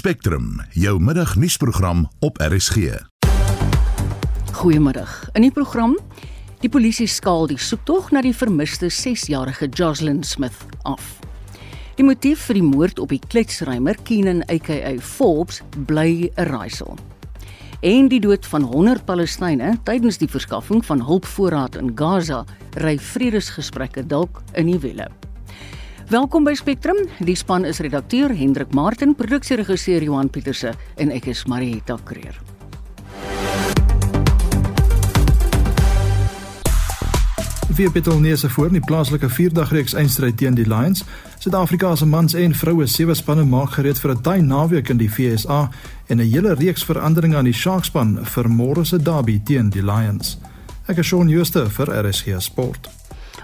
Spectrum, jou middagnuusprogram op RSG. Goeiemiddag. In die program Die polisie skaal die soektog na die vermiste 6-jarige Jocelyn Smith af. Die motief vir die moord op die kletsrymer Keenan aka Forbes bly 'n raaisel. En die dood van 100 Palestynë tydens die verskaffing van hulpvoorraad in Gaza ry vredesgesprekke dalk in die wiele. Welkom by Spectrum. Die span is redakteur Hendrik Martin, produksieregisseur Johan Pieterse en ek is Marieta Kreer. Vier Betelneuse voor in die plaaslike vierdagreeks eindstryd teen die Lions. Suid-Afrika se mans en vroue sewe spanne maak gereed vir 'n taai naweek in die FSA en 'n hele reeks veranderinge aan die Sharkspan vir môre se derby teen die Lions. Ek is Shaun Schuster vir RSG Sport.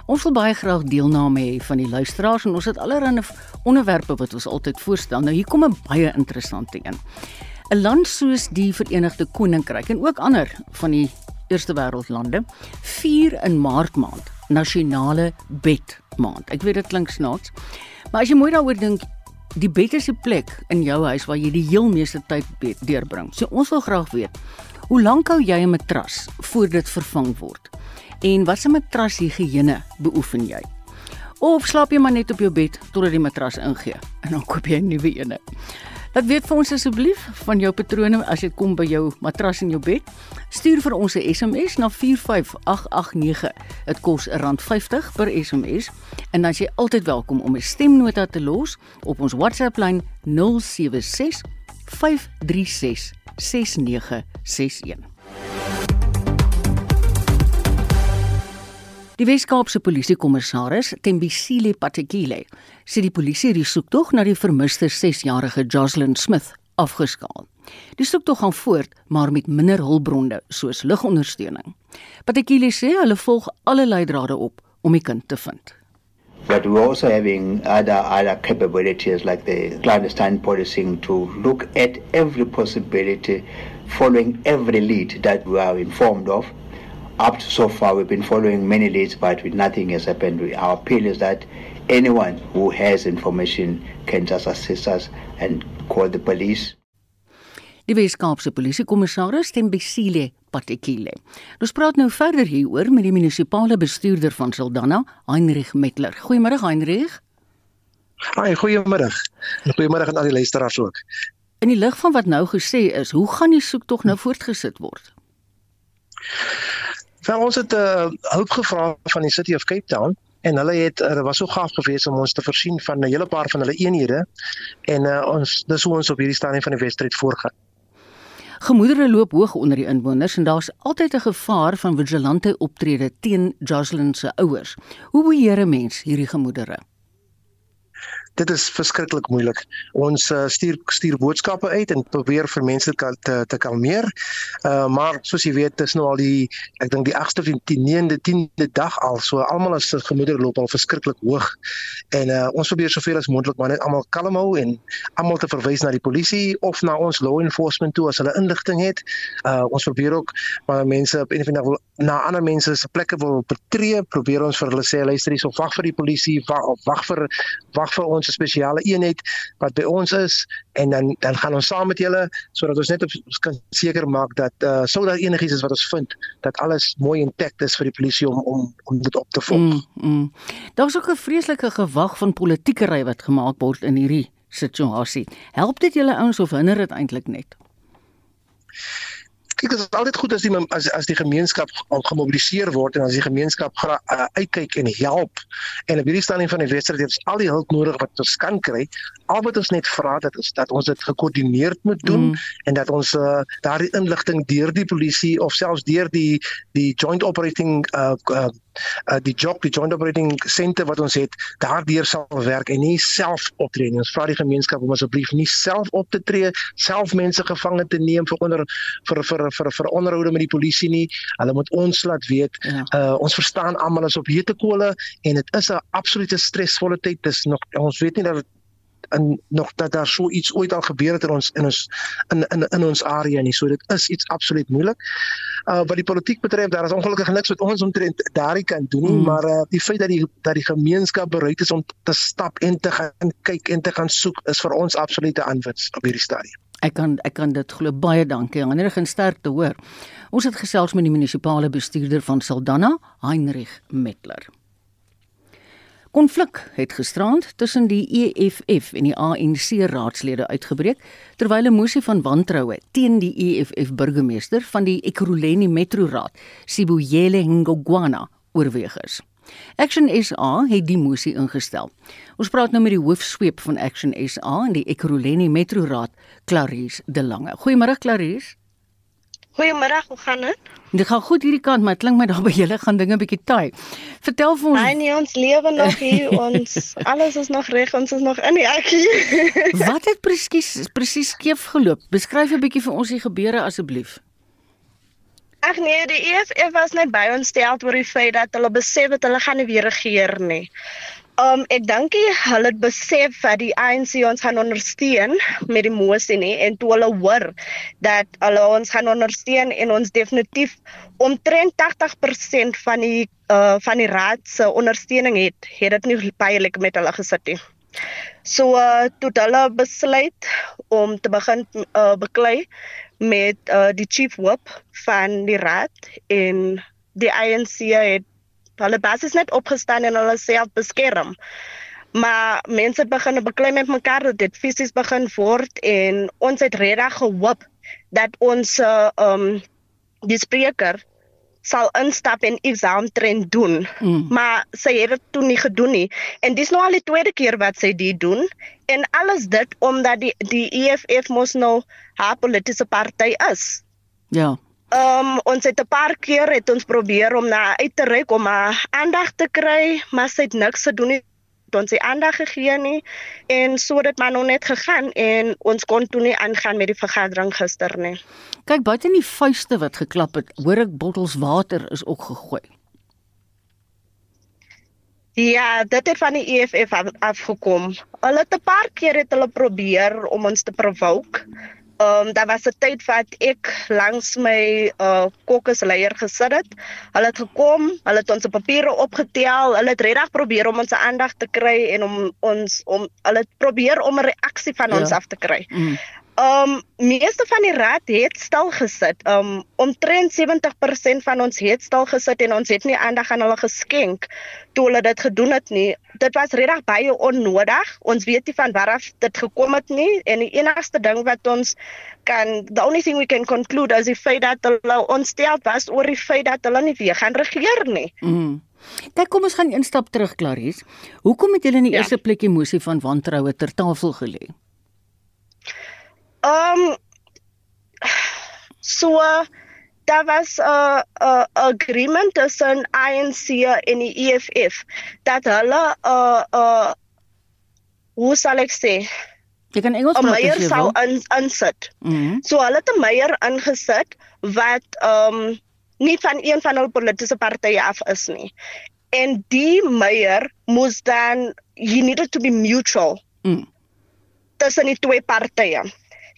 Ons wil baie graag deelname hê van die luisteraars en ons het allerlei onderwerpe wat ons altyd voorstel. Nou hier kom 'n baie interessante een. 'n Land soos die Verenigde Koninkryk en ook ander van die eerste wêreldlande vier in Maart maand nasionale bed maand. Ek weet dit klink snaaks, maar as jy mooi daaroor dink, die is 'n plek in jou huis waar jy die heel meeste tyd deurbring. So ons wil graag weet, hoe lank hou jy 'n matras voor dit vervang word? En watse matrashigiëne beoefen jy? Of slaap jy maar net op jou bed totdat die matras ingee en dan koop jy 'n nuwe een? Laat weet vir ons asseblief van jou patrone as dit kom by jou matras en jou bed. Stuur vir ons 'n SMS na 45889. Dit kos R50 per SMS en dan is jy altyd welkom om 'n stemnota te los op ons WhatsApp lyn 076 536 6961. Die Weskaapse polisiekommissaris, Tembisile Patekile, sê die polisie het die soektog na die vermiste 6-jarige Jocelyn Smith afgeskaal. Die soektog gaan voort, maar met minder hulpbronne soos ligondersteuning. Patekile sê hulle volg alle leidrade op om die kind te vind. But we're also having other other capabilities like the clandestine policing to look at every possibility, following every lead that we are informed of up to so far, we've been following many leads, but nothing has happened. Our appeal is that anyone who has information can just assist us and call the police. Die Weskaapse Polisiekommissaris Tembisile Patekile. Ons praat nou verder hieroor met die munisipale bestuurder van Saldanha, Heinrich Metler. Goeiemôre Heinrich. Haai, goeiemôre. Goeiemôre aan al die luisteraars ook. In die lig van wat nou gesê is, hoe gaan die soektog nou voortgesit word? Wel ons het 'n uh, eh, hulp gevra van die City of Cape Town en hulle het uh, was so gaaf gewees om ons te voorsien van 'n hele paar van hulle eenhede en uh, ons dis hoe ons op hierdie stadium van die Weststreet voorgaan. Gemoedere loop hoog onder die inwoners en daar's altyd 'n gevaar van vigilante optrede teen Jocelyn se ouers. Hoe beheer 'n mens hierdie gemoedere? Dit is verskriklik moeilik. Ons uh, stuur stuur boodskappe uit en probeer vir mense te te, te kalmeer. Uh maar soos jy weet, dis nou al die ek dink die 8ste of die 9de 10de dag al. So almal is se gemoeder loop al verskriklik hoog. En uh ons probeer soveel as moontlik maar net almal kalm hou en almal te verwys na die polisie of na ons law enforcement toe as hulle inligting het. Uh ons probeer ook maar mense op enige wil na ander mense se plekke wil betree, probeer ons vir hulle sê luister hier, so wag vir die polisie, wag vir wag vir ons spesiale eenheid wat by ons is en dan dan gaan ons saam met julle sodat ons net op, ons kan seker maak dat uh sou daar enigiets is wat ons vind dat alles mooi intact is vir die polisie om om om dit op te volg. Mm, mm. Daar's ook 'n vreeslike gewag van politiekery wat gemaak word in hierdie situasie. Help dit julle ouens of hinder dit eintlik net? Kyk dit is altyd goed as die as as die gemeenskap gemobiliseer word en as die gemeenskap gra, uh, uitkyk en help en op hierdie stadium van die wedstryd het ons al die hulp nodig wat ons kan kry al wat ons net vra dat is dat ons dit gekoördineerd moet doen mm. en dat ons uh, daardie inligting deur die polisie of selfs deur die die joint operating uh, uh, uh die job die joint operating center wat ons het daardeur sal werk en nie self optree nie. Ons vra die gemeenskap om asseblief nie self op te tree, self mense gevange te neem vir onder vir vir vir vir onderhoude met die polisie nie. Hulle moet ons laat weet. Ja. Uh ons verstaan almal is op hierdie kole en dit is 'n absolute stresvolle tyd. Dis nog ons weet nie dat in nog dat daar so iets ooit al gebeur het in ons in ons in in in ons area nie. So dit is iets absoluut moeilik. Uh wat die politiek betref, daar is ongelukkig niks wat ons omtrent daardie kan doen nie, mm. maar uh die feit dat die dat die gemeenskap bereid is om te stap en te gaan kyk en te gaan soek is vir ons absolute aanwins op hierdie stadium. Ek kan ek kan dit glo baie dankie. Heinrich en sterk te hoor. Ons het gesels met die munisipale bestuurder van Saldanha, Heinrich Metler. Konflik het gisterand tussen die EFF en die ANC raadslede uitgebreek terwyl 'n moesie van wantroue teen die EFF burgemeester van die Ekurhuleni Metro Raad, Sibuyele Ngogwana, oorweeg is. Action SA het die moesie ingestel. Ons praat nou met die hoofsweep van Action SA en die Ekurhuleni Metro Raad, Clarice De Lange. Goeiemôre Clarice. Goeiemôre, hoe gaan dit? Dit gaan goed hierdie kant, maar klink my daar by julle gaan dinge bietjie taai. Vertel vir ons. Nee, nee, ons lewe nog hier, ons alles is nog reg, ons is nog in die akkie. Wat het presies presies skeef geloop? Beskryf 'n bietjie vir ons die gebeure asseblief. Ag nee, die EFF was net by ons stel oor die feit dat hulle besef dat hulle gaan nie weer regeer nie. Um ek dink hulle het besef dat die ANC ons gaan ondersteun met die mosie nie en toe hulle hoor dat hulle ons gaan ondersteun en ons definitief omtrent 80% van die uh van die raad se ondersteuning het, het dit nie baie lekker met hulle gesit nie. So uh toe hulle besluit om te begin uh beklei met uh die chief whip van die raad en die ANC het hulle basis net opgestaan en hulle self beskerm. Maar mense begin beklei met mekaar dat dit fisies begin word en ons het regtig gehoop dat ons uh, um die spreker sal instap en iets aantrend doen. Mm. Maar sy het dit toe nie gedoen nie. En dis nou al die tweede keer wat sy dit doen en alles dit omdat die die EFF mos nou haar politieke party is. Ja. Ehm um, ons het 'n paar keer het ons probeer om na uit te reik om haar aandag te kry, maar sy het niks gedoen nie. Ons het aandag gegee nie en so het maar nog net gegaan en ons kon toe nie aangaan met die vergadering gister nie. Kyk, buite in die vuiste wat geklap het, hoor ek bottels water is ook gegooi. Ja, dit het van die EFF afgekom. Hulle het 'n paar keer het hulle probeer om ons te provoke. Ehm um, daar was 'n tyd wat ek langs my uh kokesleier gesit het. Hulle het gekom, hulle het ons papiere opgetel, hulle het regtig probeer om ons aandag te kry en om ons om hulle het probeer om 'n reaksie van ja. ons af te kry. Mm. Um meeste van die raad het stil gesit. Um omtrent 70% van ons het stil gesit en ons het nie aandag aan hulle geskenk toe hulle dit gedoen het nie. Dit was regtig baie onnodig. Ons weet nie van waar af dit gekom het nie en die enigste ding wat ons kan the only thing we can conclude is die feit dat hulle ontstel was oor die feit dat hulle nie weer gaan regeer nie. Mm. Kyk, kom ons gaan een stap terug, Clarice. Hoekom het julle in die ja. eerste plek emosie van wantroue ter tafel gelê? Um so daar was 'n uh, 'n uh, agreement tussen ANC en die EFF dat hulle 'n uh, 'n uh, hoe sal ek sê Jy kan Engels praat jy wil. In insit. Mm -hmm. So hulle het 'n meier ingesit wat um nie van een van hulle politieke partye af is nie. En die meier moes dan he needed to be mutual. Mm. Tussen die twee partye.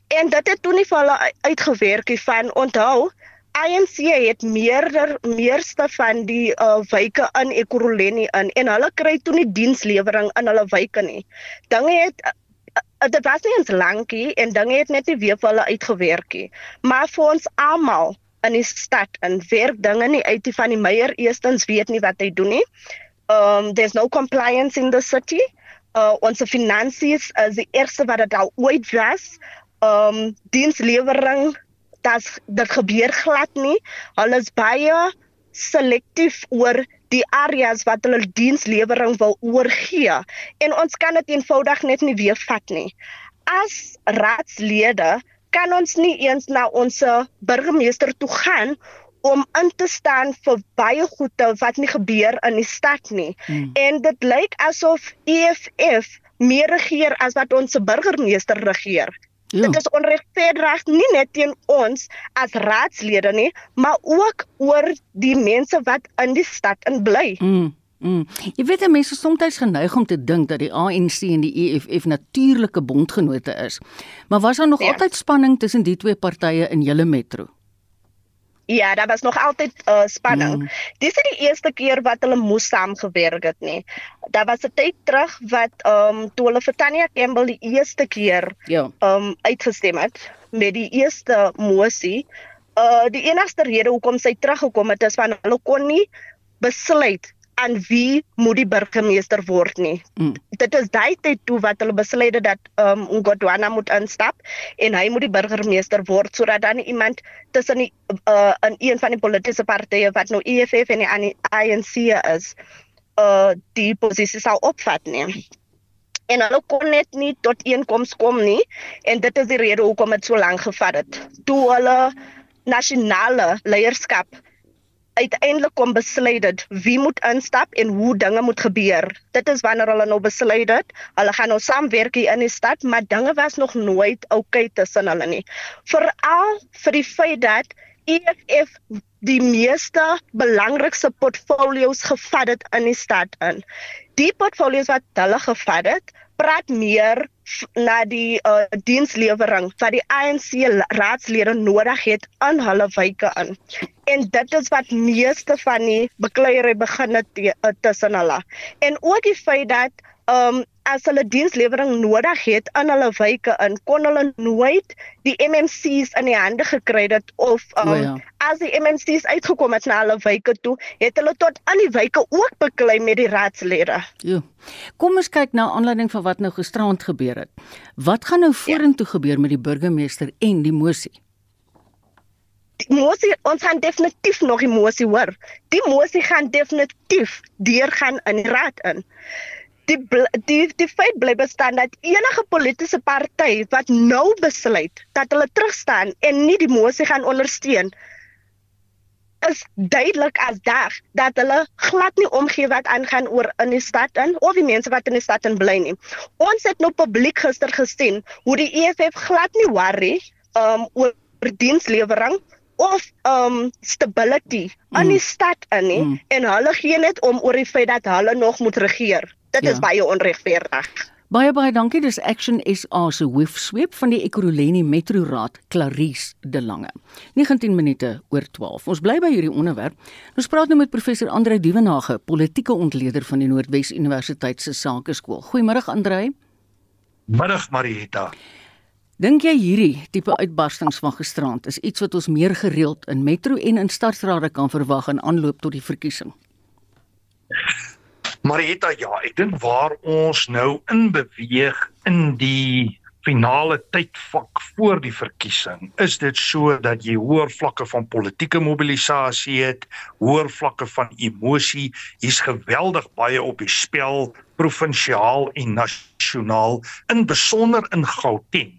En dit het toe nie vir hulle uitgewerk nie van onthou ANC het meerder meerste van die uh, wyke in Ekurhuleni in en hulle kry toe nie dienslewering in hulle wyke nie. Dinge het uh, uh, dit was nie eens lankie en dinge het net nie weer vir hulle uitgewerk nie. Maar vir ons almal in die stad en werk dinge nie uit die van die meier eerstens weet nie wat hy doen nie. Um there's no compliance in the city. Uh ons finansies is die eerste wat dit al ooit was um dienslewering dat dit gebeur glad nie. Hulle is baie selektief oor die areas wat hulle dienslewering wil oorgee en ons kan dit eenvoudig net nie weer vat nie. As raadslede kan ons nie eens na ons burgemeester toe gaan om in te staan vir baie goede wat nie gebeur in die stad nie. Hmm. En dit lyk asof EFF meer regeer as wat ons burgemeester regeer. Ja. Dit is onregverdig nie net teen ons as raadslede nie, maar ook oor die mense wat in die stad in bly. Mm. Mm. Jy weet mense is soms geneig om te dink dat die ANC en die EFF natuurlike bondgenote is. Maar was daar nog ja. altyd spanning tussen die twee partye in julle metro? Ja, daar was nog altyd uh, spanning. Mm. Dis nie die eerste keer wat hulle moes saamgewerk het nie. Daar was 'n tyd terug wat ehm um, toe hulle vir Tanya Campbell die eerste keer ja. ehm um, uitgestem het met die eerste mosie. Uh die enigste rede hoekom sy teruggekom het is van hulle kon nie besluit aan wie moet die burgemeester word nie. Mm. Dit is daai tyd toe wat hulle besluit het dat um Ngodwana moet instap en hy moet die burgemeester word sodat dan iemand tussen die uh in een van die politieke partye wat nou EFF en die ANC is uh die posisie sou opvat nie. En hulle kon net nie tot eenkoms kom nie en dit is die rede hoekom dit so lank gevat het. Toe hulle nasionale leierskap uiteindelik kom besluit het wie moet instap en hoe dinge moet gebeur. Dit is wanneer hulle nou besluit het, hulle gaan nou saamwerk hier in die stad, maar dinge was nog nooit okay tussen hulle nie. Veral vir die feit dat EFF die meeste belangrikste portfolios gevat het in die stad in. Die portfolios wat hulle gevat het, praat meer na die uh, dienslewering wat die ANC raadslede nodig het aan hulle wyke in. En dit is wat meeste van die bekleierery begin het uh, tussen hulle. En ook die feit dat um, as hulle dienslewering nodig het aan hulle wyke in kon hulle nooit die MMC's in die hande gekry het of um, oh ja. as die MMC's uitgekom het na hulle wyke toe het hulle tot aan die wyke ook beklei met die raadslede. Ja. Kom ons kyk na aanleiding van wat nou gisterand gebeur het. Wat gaan nou vorentoe ja. gebeur met die burgemeester en die mosie? Die mosie ons gaan definitief nog die mosie hoor. Die mosie gaan definitief deurgaan in die raad in die die die feit bly bestaan dat enige politieke party wat nou besluit dat hulle terugstaan en nie die mosie gaan ondersteun is duidelik as dag dat hulle glad nie omgee wat aangaan oor in die stad in of die mense wat in die stad in bly nie. Ons het nou publiek gister gesien hoe die EFF glad nie worry um oor dienslewering of um stability mm. in die stad in nie mm. en hulle gee net om oor die feit dat hulle nog moet regeer. Dit ja. is baie onregverdig. Baie baie dankie. Dis Action SA se hoofsweep van die Ekurhuleni Metro Raad, Clarice De Lange. 19 minute oor 12. Ons bly by hierdie onderwerp. Ons praat nou met professor Andre Dievenage, politieke ontleder van die Noordwes Universiteit se Sakeskool. Goeiemôre Andre. Middag Marieta. Dink jy hierdie tipe uitbarstings van gisterand is iets wat ons meer gereeld in metro en in stadsrade kan verwag in aanloop tot die verkiesing? Marietta, ja, ek dink waar ons nou in beweeg in die finale tydvak voor die verkiesing, is dit so dat jy hoër vlakke van politieke mobilisasie het, hoër vlakke van emosie, hier's geweldig baie op die spel provinsiaal en nasionaal, in besonder in Gauteng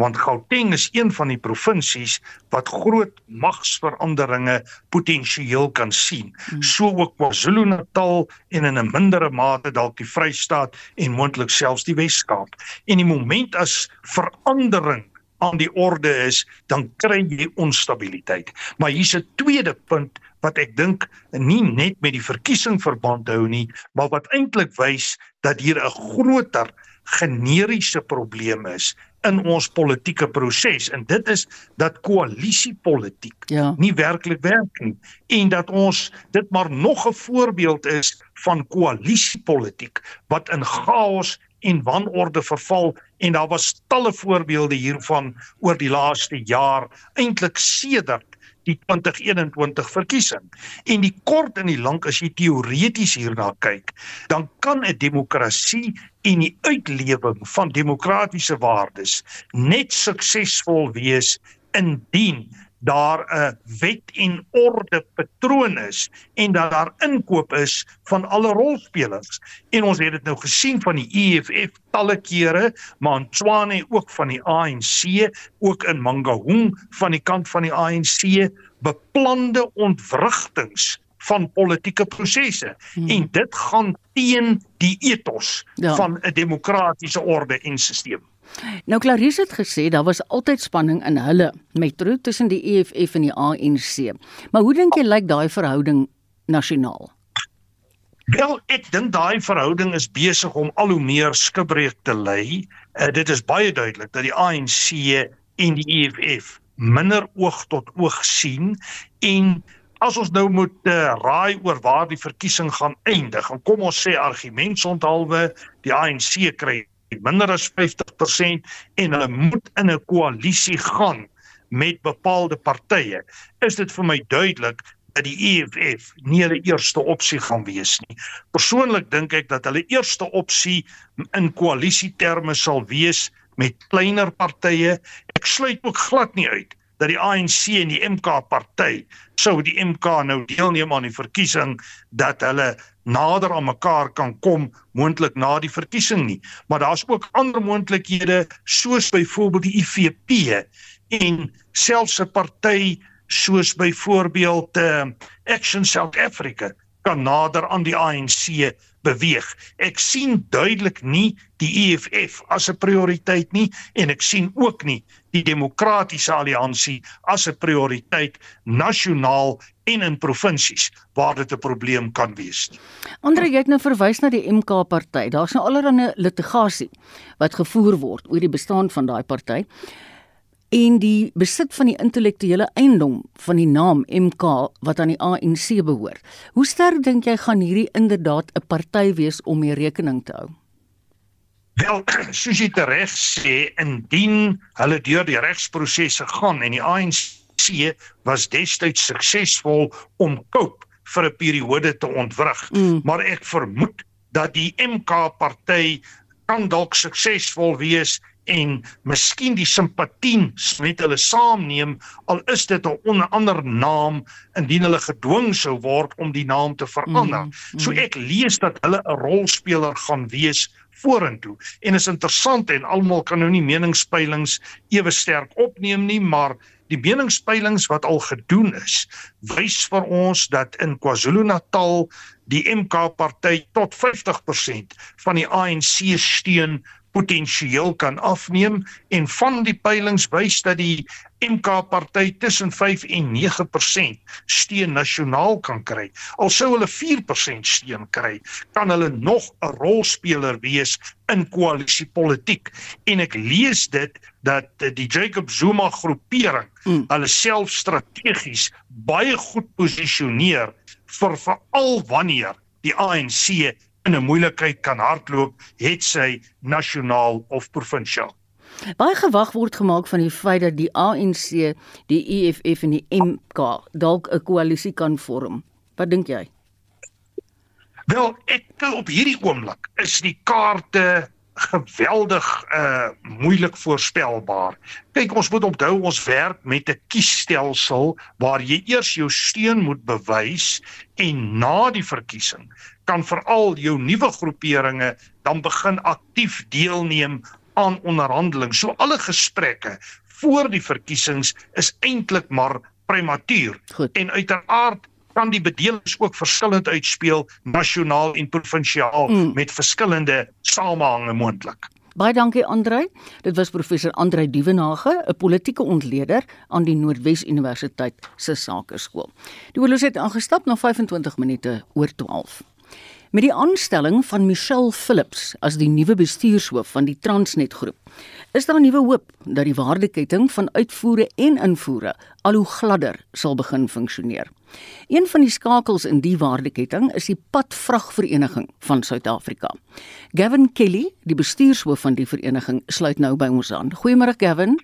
want Gauteng is een van die provinsies wat groot magsveranderinge potensieel kan sien. Hmm. So ook KwaZulu-Natal en in 'n mindere mate dalk die Vrystaat en moontlik selfs die Wes-Kaap. En die oomblik as verandering aan die orde is, dan kry jy onstabiliteit. Maar hier's 'n tweede punt wat ek dink nie net met die verkiesing verband hou nie, maar wat eintlik wys dat hier 'n groter generiese probleem is in ons politieke proses. En dit is dat koalisiepolitiek ja. nie werklik werk nie. En dat ons dit maar nog 'n voorbeeld is van koalisiepolitiek wat in chaos en wanorde verval. En daar was talle voorbeelde hiervan oor die laaste jaar eintlik sedert die 2021 verkiesing. En die kort en die lank as jy teoreties hierna kyk, dan kan 'n demokrasie en die uitlewing van demokratiese waardes net suksesvol wees indien daar 'n wet en orde patroon is en dat daar inkoop is van alle rolspelers. En ons het dit nou gesien van die EFF talle kere, maar in Tswane ook van die ANC, ook in Mangaung van die kant van die ANC beplande ontwrigtings van politieke prosesse hmm. en dit gaan teen die ethos ja. van 'n demokratiese orde en stelsel. Nou Clarice het gesê daar was altyd spanning in hulle metro tussen die EFF en die ANC. Maar hoe dink jy lyk daai verhouding nasionaal? Wel, ek dink daai verhouding is besig om al hoe meer skibreek te lê. Uh, dit is baie duidelik dat die ANC en die EFF minder oog tot oog sien en as ons nou moet uh, raai oor waar die verkiesing gaan eindig en kom ons sê argumentsonthaalwe die ANC kry minder as 50% en hulle moet in 'n koalisie gaan met bepaalde partye is dit vir my duidelik dat die EFF nie hulle eerste opsie gaan wees nie. Persoonlik dink ek dat hulle eerste opsie in koalisieterme sal wees met kleiner partye. Ek sluit ook glad nie uit dat die ANC en die MK party sou die MK nou deelneem aan die verkiesing dat hulle nader aan mekaar kan kom moontlik na die verkiesing nie. Maar daar's ook ander moontlikhede soos byvoorbeeld die IFP en selfs 'n party soos byvoorbeeld uh, Action South Africa kan nader aan die ANC beweeg. Ek sien duidelik nie die EFF as 'n prioriteit nie en ek sien ook nie die demokratiese alliansie as 'n prioriteit nasionaal en in provinsies waar dit 'n probleem kan wees. Andre, jy het nou verwys na die MK party. Daar's nou allerlei litigasie wat gevoer word oor die bestaan van daai party en die besit van die intellektuele eiendom van die naam MK wat aan die ANC behoort. Hoe sterk dink jy gaan hierdie inderdaad 'n party wees om mee rekening te hou? Wel, soos jy reg sê, indien hulle deur die regsprosesse gaan en die ANC was destyds suksesvol om koop vir 'n periode te ontwrig, mm. maar ek vermoed dat die MK party kan dalk suksesvol wees en miskien die simpatie met hulle saamneem al is dit 'n onder ander naam indien hulle gedwing sou word om die naam te verander. Mm, mm. So ek lees dat hulle 'n rolspeler gaan wees vorentoe. En is interessant en almal kan nou nie meningspeilings ewe sterk opneem nie, maar die meningspeilings wat al gedoen is, wys vir ons dat in KwaZulu-Natal die MK party tot 50% van die ANC steun potensieel kan afneem en van die peilings wys dat die MK party tussen 5 en 9% steun nasionaal kan kry. Al sou hulle 4% steun kry, kan hulle nog 'n rolspeler wees in koalisiepolitiek. En ek lees dit dat die Jacob Zuma groepering mm. hulle self strategies baie goed posisioneer vir veral wanneer die ANC in 'n moeilikheid kan hardloop, het sy nasionaal of provinsiaal. Baie gewag word gemaak van die feit dat die ANC, die EFF en die MK dalk 'n koalisie kan vorm. Wat dink jy? Wel, ek op hierdie oomblik is die kaarte geweldig uh moeilik voorspelbaar. Kyk, ons moet onthou ons werk met 'n kiesstelsel waar jy eers jou steun moet bewys en na die verkiesing kan veral jou nuwe groeperinge dan begin aktief deelneem aan onderhandeling. So alle gesprekke voor die verkiesings is eintlik maar prematuur. En uiteraard kan die bedelings ook verskillend uitspeel nasionaal en provinsiaal mm. met verskillende samehange moontlik. Baie dankie Andrei. Dit was professor Andrei Dievenage, 'n politieke ontleder aan die Noordwes Universiteit se Sakeskool. Die oorloos het aangestap na 25 minute oor 12. Met die aanstelling van Michelle Phillips as die nuwe bestuurshoof van die Transnet groep, is daar nuwe hoop dat die waardeketting van uitvoere en invoere al hoe gladder sal begin funksioneer. Een van die skakels in die waardeketting is die Padvragvereniging van Suid-Afrika. Gavin Kelly, die bestuurshoof van die vereniging, sluit nou by ons aan. Goeiemôre Gavin.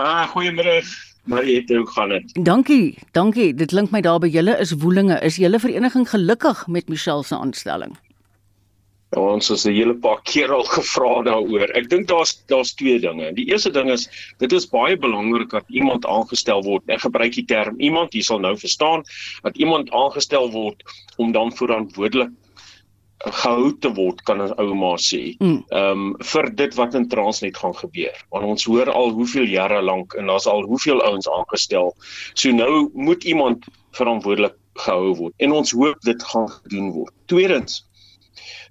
Ah, goeiemôre. Maar het ook gaan dit. Dankie, dankie. Dit klink my daar by julle is woelinge. Is julle vereniging gelukkig met Michelle se aanstelling? Ja, ons is 'n hele paar keer al gevra daaroor. Ek dink daar's daar's twee dinge. Die eerste ding is dit is baie belangrik dat iemand aangestel word. Ek gebruik die term iemand, jy sal nou verstaan, dat iemand aangestel word om dan verantwoordelik gehou te word kan ons ou maar sê. Mm. Ehm um, vir dit wat in Transnet gaan gebeur. Want ons hoor al hoeveel jare lank en daar's al hoeveel ouens aangestel. So nou moet iemand verantwoordelik gehou word en ons hoop dit gaan gedoen word. Tweedens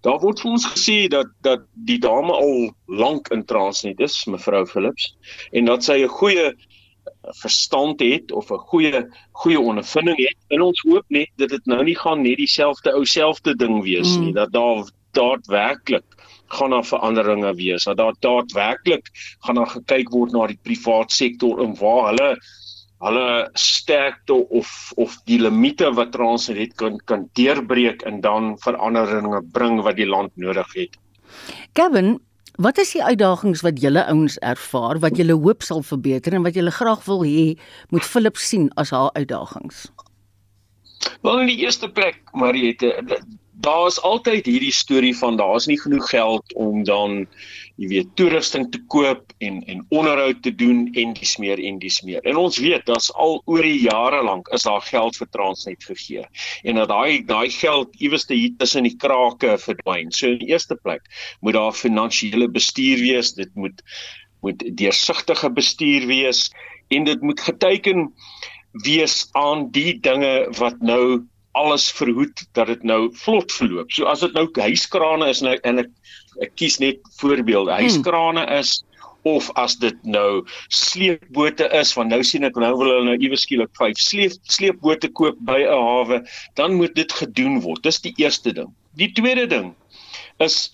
Daar word vir ons gesê dat dat die dame al lank in Transnet is, mevrou Philips, en dat sy 'n goeie verstand het of 'n goeie goeie ondervinding het. En ons hoop net dat dit nou nie gaan net dieselfde ou selfde ding wees mm. nie, dat daar daadwerklik gaan daar veranderinge wees. Dat daar daadwerklik gaan daar gekyk word na die privaat sektor en waar hulle hulle sterkte of of die limite wat Transnet kan kan deurbreek en dan veranderinge bring wat die land nodig het. Kevin, wat is die uitdagings wat julle ouens ervaar wat julle hoop sal verbeter en wat julle graag wil hê moet Philips sien as haar uitdagings? Wel in die eerste plek, Mariette, daar's altyd hierdie storie van daar's nie genoeg geld om dan jy weet toerusting te koop en en onderhoud te doen en dis meer en dis meer. En ons weet dat's al oor die jare lank is daar geld vir Transnet gegee. En dat daai daai geld iewers te hier tussen die krake verdwyn. So in die eerste plek moet daar finansiële bestuur wees. Dit moet moet deursigtige bestuur wees en dit moet geteken wees aan die dinge wat nou alles verhoed dat dit nou vlot verloop. So as dit nou huiskrane is nou en ek ek kies net voorbeelde. Hmm. Huiskrane is of as dit nou sleepbote is want nou sien ek nou wil hulle nou iewes skielik vyf sleep sleepbote koop by 'n hawe, dan moet dit gedoen word. Dis die eerste ding. Die tweede ding is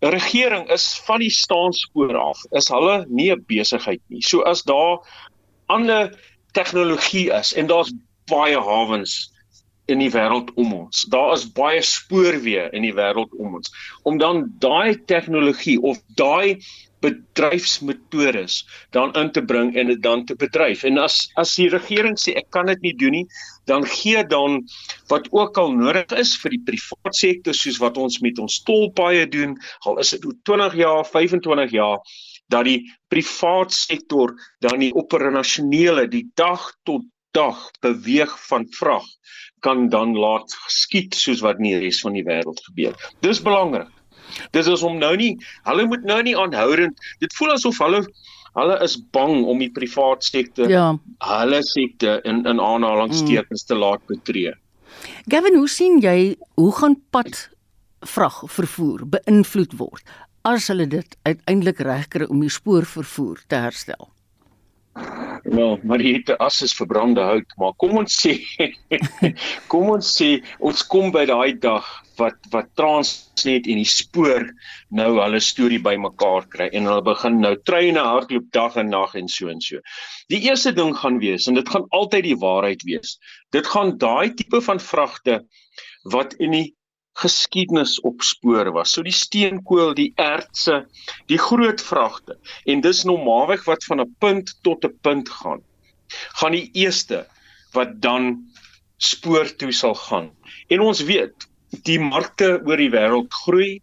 regering is van die staanspoor af. Is hulle nie 'n besigheid nie. So as daar ander tegnologie is en daar's baie hawens in die wêreld om ons. Daar is baie spoorweë in die wêreld om ons. Om dan daai tegnologie of daai bedryfsmetodes dan in te bring en dit dan te bedryf. En as as die regering sê ek kan dit nie doen nie, dan gee dan wat ook al nodig is vir die privaat sektor soos wat ons met ons tolpaaie doen, al is dit 20 jaar, 25 jaar dat die privaat sektor dan die operasionele die dag tot dag beweeg van vrag kan dan laat geskied soos wat in die res van die wêreld gebeur. Dis belangrik. Dis is om nou nie hulle moet nou nie aanhoudend dit voel asof hulle hulle is bang om die privaat sektor ja. hulle sektor in in aanhalingstekens mm. te laat betree. Gavin, hoe sien jy hoe gaan pad vrag vervoer beïnvloed word as hulle dit uiteindelik regkry om die spoorvervoer te herstel? Nou, maar die hitte as is verbrande hout, maar kom ons sê kom ons sê ons kom by daai dag wat wat Transnet en die spoor nou hulle storie bymekaar kry en hulle begin nou treine hardloop dag en nag en so en so. Die eerste ding gaan wees en dit gaan altyd die waarheid wees. Dit gaan daai tipe van vragte wat in die geskiedenis opspoor was. So die steenkool, die ertse, die groot vragte en dis normaalweg wat van 'n punt tot 'n punt gaan. Gaan die eerste wat dan spoor toe sal gaan. En ons weet, die markte oor die wêreld groei.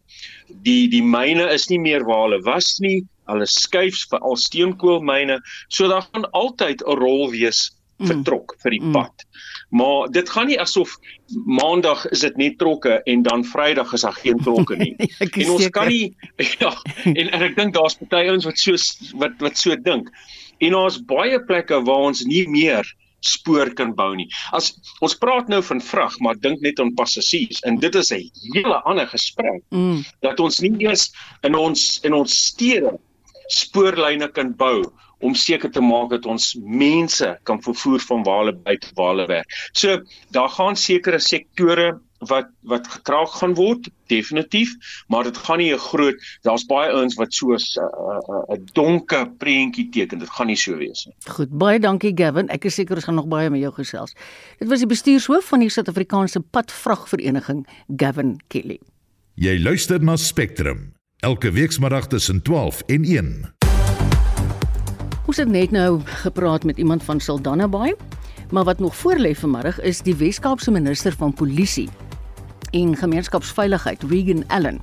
Die die myne is nie meer waar hulle was nie. Hulle skuif vir al steenkoolmyne. So daar gaan altyd 'n rol wees. Vertrok vir die mm. pad. Mm. Maar dit gaan nie asof maandag is dit net trokke en dan vrydag is daar geen trokke nie. en ons kan nie ja en, en ek dink daar's baie ouens wat so wat wat so dink. En daar's baie plekke waar ons nie meer spoor kan bou nie. As ons praat nou van vrag, maar dink net aan passasiers en dit is 'n hele ander gesprek. Mm. Dat ons nie eers in ons in ons stede spoorlyne kan bou om seker te maak dat ons mense kan vervoer van waar hulle by te waar hulle werk. So daar gaan sekere sektore wat wat gekraak gaan word definitief maar dit gaan nie 'n groot daar's baie ouens wat so 'n uh, uh, donker prentjie teken dit gaan nie so wees nie. Goed baie dankie Gavin ek is seker ons gaan nog baie met jou gesels. Dit was die bestuurshoof van die Suid-Afrikaanse Padvragvereniging Gavin Kelly. Jy luister na Spectrum elke weekmiddag tussen 12 en 1. Ons het net nou gepraat met iemand van Saldanha Bay, maar wat nog voorlê vanmiddag is die Wes-Kaapse minister van Polisie en Gemeenskapsveiligheid, Regan Allen.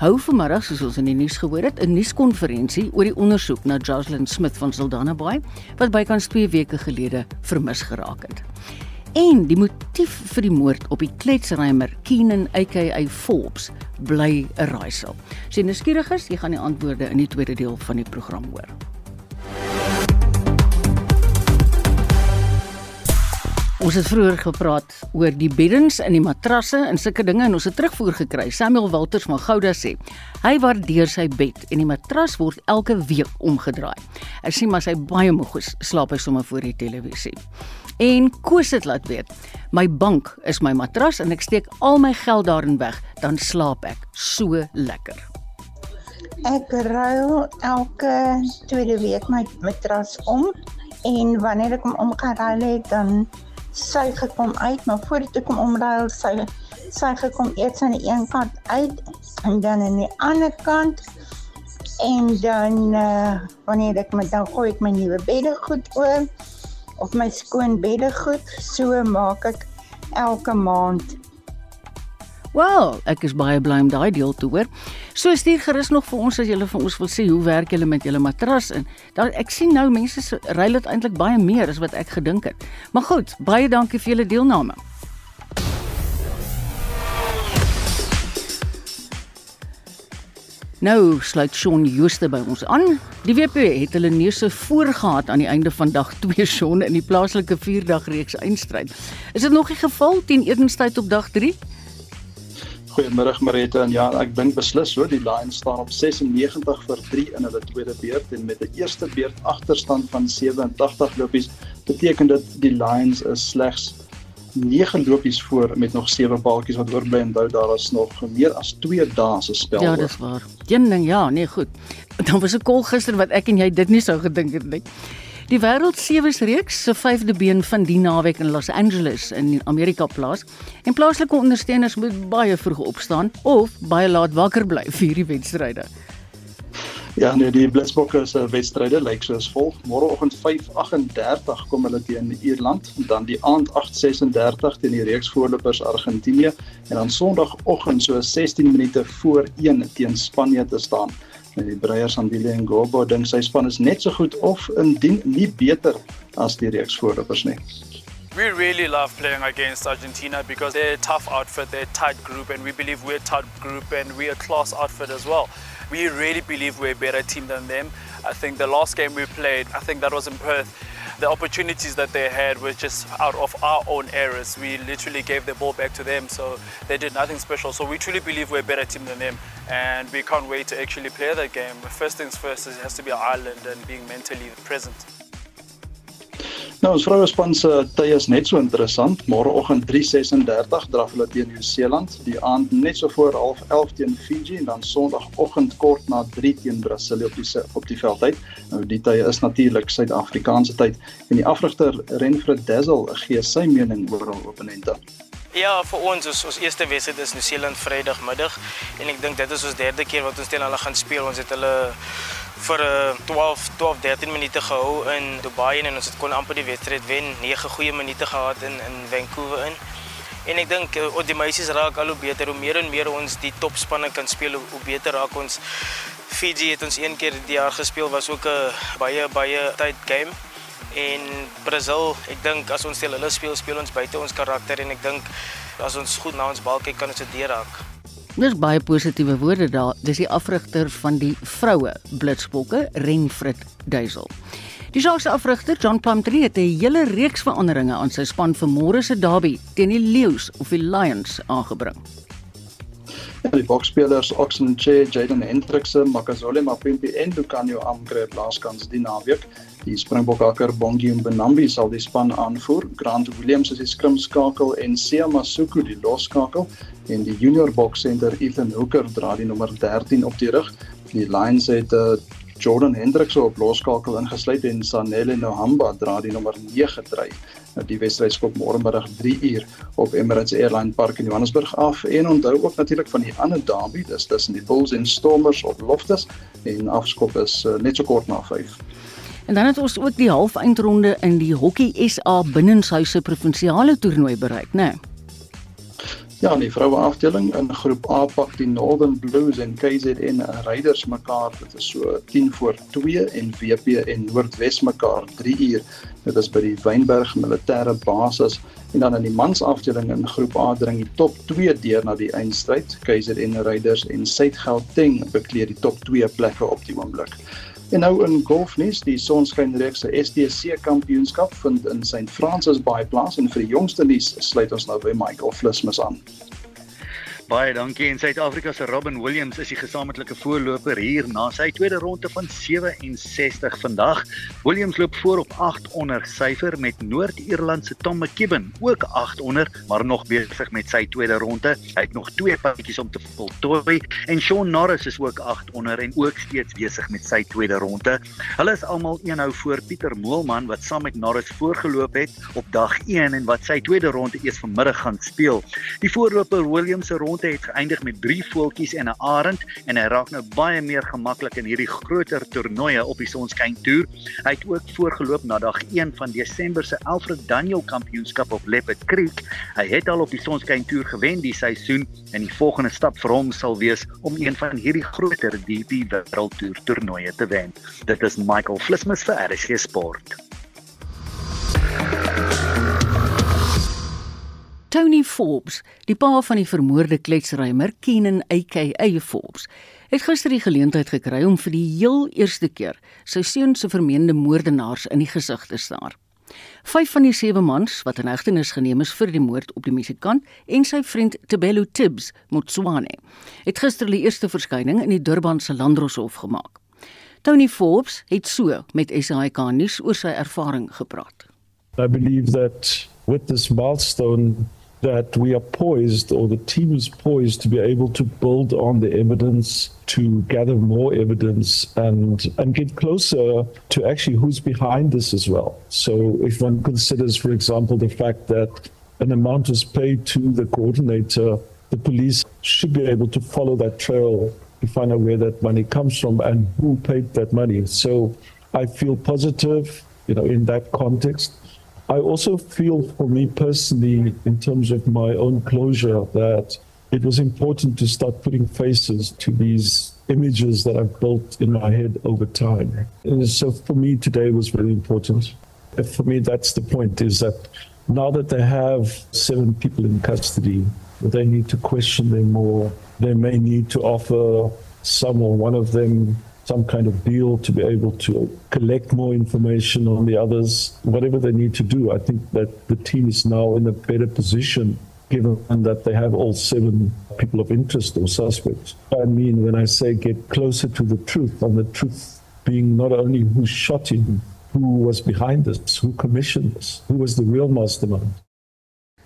Hou vanmiddag, soos ons in die nuus gehoor het, 'n nuuskonferensie oor die ondersoek na Jocelyn Smith van Saldanha Bay wat bykans 2 weke gelede vermis geraak het. En die motief vir die moord op die kletsrymer Keenan aka Forbes bly 'n raaisel. As jy nuuskierig is, jy gaan die antwoorde in die tweede deel van die program hoor. Ons het vroeër gepraat oor die beddens in die matrasse en sulke dinge en ons het terugvoer gekry. Samuel Walters van Gouda sê hy waardeer sy bed en die matras word elke week omgedraai. Hy sê maar sy baie moeg is, slaap hy sommer voor die televisie. En Koos het laat weet, my bank is my matras en ek steek al my geld daarin weg, dan slaap ek so lekker. Ek ruil elke tweede week my matras om en wanneer ek hom omgeruil het, dan suig ek hom uit, maar voordat ek hom omruil, suig suig ek hom eers aan die een kant uit en dan aan die ander kant. En dan uh, wanneer ek met dan gooi ek my nuwe beddegoed oor of my skoon beddegoed, so maak ek elke maand Wel, ek is baie bly om daai deel te hoor. So stuur gerus nog vir ons as julle vir ons wil sê hoe werk julle met julle matras in. Dan ek sien nou mense ry dit eintlik baie meer as wat ek gedink het. Maar goed, baie dankie vir julle deelname. Nou sluit Shaun Jooste by ons aan. Die WP het hulle neuse voorgehad aan die einde van dag 2 Shaun in die plaaslike 4-dag reeks eindstryd. Is dit nog die geval teen etenstyd op dag 3? Goeiemôre Marita en ja, ek dink beslis so die Lions staan op 96 vir 3 in hulle tweede beurt en met 'n eerste beurt agterstand van 87 lopies beteken dit die Lions is slegs 9 lopies voor met nog 7 baaltjies wat oorbly en onthou daar is nog meer as 2 dae se spel. Ja, dis waar. Een ding ja, nee goed. Dan was 'n kol gister wat ek en jy dit nie sou gedink het nie. Die wêreld sewes reeks se vyfde been van die naweek in Los Angeles in Amerika plaas. En plaaslike ondersteuners moet baie vroeg opstaan of baie laat wakker bly vir hierdie wedstryde. Ja, nee, die Blitsbokke se wedstryde lyk soos volg. Môreoggend 5:38 kom hulle teen Ierland, dan die aand 8:36 teen die reeksvoorlopers Argentinië en dan Sondagoggend so 16 minute voor 1 teen Spanje te staan die dink sy span is net so goed of indien nie beter as die reeks voorlopers nie. We really love playing against Argentina because they're a tough outfit, they're a tight group and we believe we're a tight group and we're a class outfit as well. We really believe we're a better team than them. I think the last game we played, I think that was in Perth, the opportunities that they had were just out of our own errors. We literally gave the ball back to them, so they did nothing special. So we truly believe we're a better team than them, and we can't wait to actually play that game. First things first, it has to be Ireland and being mentally present. Nou ons vroue span se tye is net so interessant. Môreoggend 3:36 draf hulle teen Nieu-Seeland, die aand net so voor 11:30 teen Fiji en dan Sondagoggend kort na 3 teen Brasilië op die op die veldtyd. Nou die tye is natuurlik Suid-Afrikaanse tyd en die afrigter Renfred Dazzle gee sy mening oor hul opponente. Ja, vir ons is ons eerste wedstryd is Nieu-Seeland Vrydagmiddag en ek dink dit is ons derde keer wat ons teen hulle gaan speel. Ons het hulle vir 12 12 13 minute gehou in Dubai en ons het kon amper die wedstryd wen. 9 goeie minute gehad in in Vancouver in. En ek dink uh, die meisies raak al hoe beter hoe meer en meer ons die topspanne kan speel hoe, hoe beter raak ons. Fiji het ons een keer die jaar gespeel was ook 'n baie baie tyd game. En Brazil, ek dink as ons teen hulle speel, speel ons buite ons karakter en ek dink as ons goed na ons bal kyk kan ons dit deurraak. Dis baie positiewe woorde daar. Dis die afrigter van die vroue Blitsbokke, Renfrit Duisel. Die Sharks afrigter John Plumtree het 'n hele reeks veranderinge aan sy span vir môre se derby teen die Lions of die Lions aangebring. Die boksspelers Oxen Che, Jaden Hendricks, Makazole Mapimpi en Lucanio Amgre laaskans die naweek. Die Springbokakker Bongi Mbonambi sal die span aanvoer. Grant Williams is die skrimskakel en Sia Masuku die losskakel en die junior boksenter Ethan Hooker dra die nommer 13 op die rug. Die Lions het uh, Jordan Hendricks op losskakel ingesluit en Sanele Nohamba dra die nommer 9 dry. Nou die wedstryd skop môre middag 3 uur op Emirates Airline Park in Johannesburg af en onthou ook natuurlik van die ander derby, dis tussen die Bulls en Stormers op Loftus en afskop is uh, net so kort na 5. En dan het ons ook die halfeindronde in die Hokkie SA binnenshuise provinsiale toernooi bereik, né? Nee? Ja, die vroue afdeling in groep A pak die Northern Blues en KZN Raiders mekaar. Dit is so 10 voor 2 en WP en Noordwes mekaar 3 uur. Dit is by die Wynberg Militêre Basis en dan in die mans afdeling in groep A dring die top 2 deur na die eindstryd. KZN Raiders en Suid-Gauteng bekleed die top 2 plekke op die oomblik. En nou in golfnuus, die Sonskynreeks se STC kampioenskap vind in St. Francis Bay plaas en vir die jongste nuus sluit ons nou by Michael Flismus aan. Baie dankie en Suid-Afrika se Robin Williams is die gesamentlike voorloper hier na sy tweede ronde van 67 vandag. Williams loop voor op 8 onder syfer met Noord-Ierland se Tom McKibben ook 8 onder, maar nog besig met sy tweede ronde. Hy het nog twee padjies om te voltooi en Shaun Norris is ook 8 onder en ook steeds besig met sy tweede ronde. Hulle is almal eenhou voor Pieter Moelman wat saam met Norris voorgeloop het op dag 1 en wat sy tweede ronde eers vanmiddag gaan speel. Die voorloper Williams se ronde het geëindig met 3 voeltjies en 'n arend en hy raak nou baie meer gemaklik in hierdie groter toernooie op die Sonskyn Tour. Hy het ook voorgeloop na dag 1 van Desember se Alfred Daniel Kampioenskap op Leopard Creek. Hy het al op die Sonskyn Tour gewen die seisoen en die volgende stap vir hom sal wees om een van hierdie groter DP World Tour toernooie te wen. Dit is Michael Flismus vir RSG Sport. Tony Forbes, die pa van die vermoorde kletsrymer Kenan aka Forbes, het gister die geleentheid gekry om vir die heel eerste keer sy seun se vermeende moordenaars in die gesig te staar. Vyf van die sewe mans wat in hegtenis geneem is vir die moord op die musikant en sy vriend Tebelo Tibbs Motswane, het gister die eerste verskyning in die Durban se Landroshof gemaak. Tony Forbes het so met SAK nuus oor sy ervaring gepraat. I believe that with this milestone that we are poised, or the team is poised, to be able to build on the evidence, to gather more evidence, and and get closer to actually who's behind this as well. So, if one considers, for example, the fact that an amount is paid to the coordinator, the police should be able to follow that trail to find out where that money comes from and who paid that money. So, I feel positive, you know, in that context. I also feel for me personally, in terms of my own closure, that it was important to start putting faces to these images that I've built in my head over time. And so for me today was very important. For me, that's the point is that now that they have seven people in custody, they need to question them more. They may need to offer some or one of them some kind of deal to be able to collect more information on the others, whatever they need to do. I think that the team is now in a better position given that they have all seven people of interest or suspects. I mean, when I say get closer to the truth, and the truth being not only who shot him, who was behind this, who commissioned this, who was the real mastermind.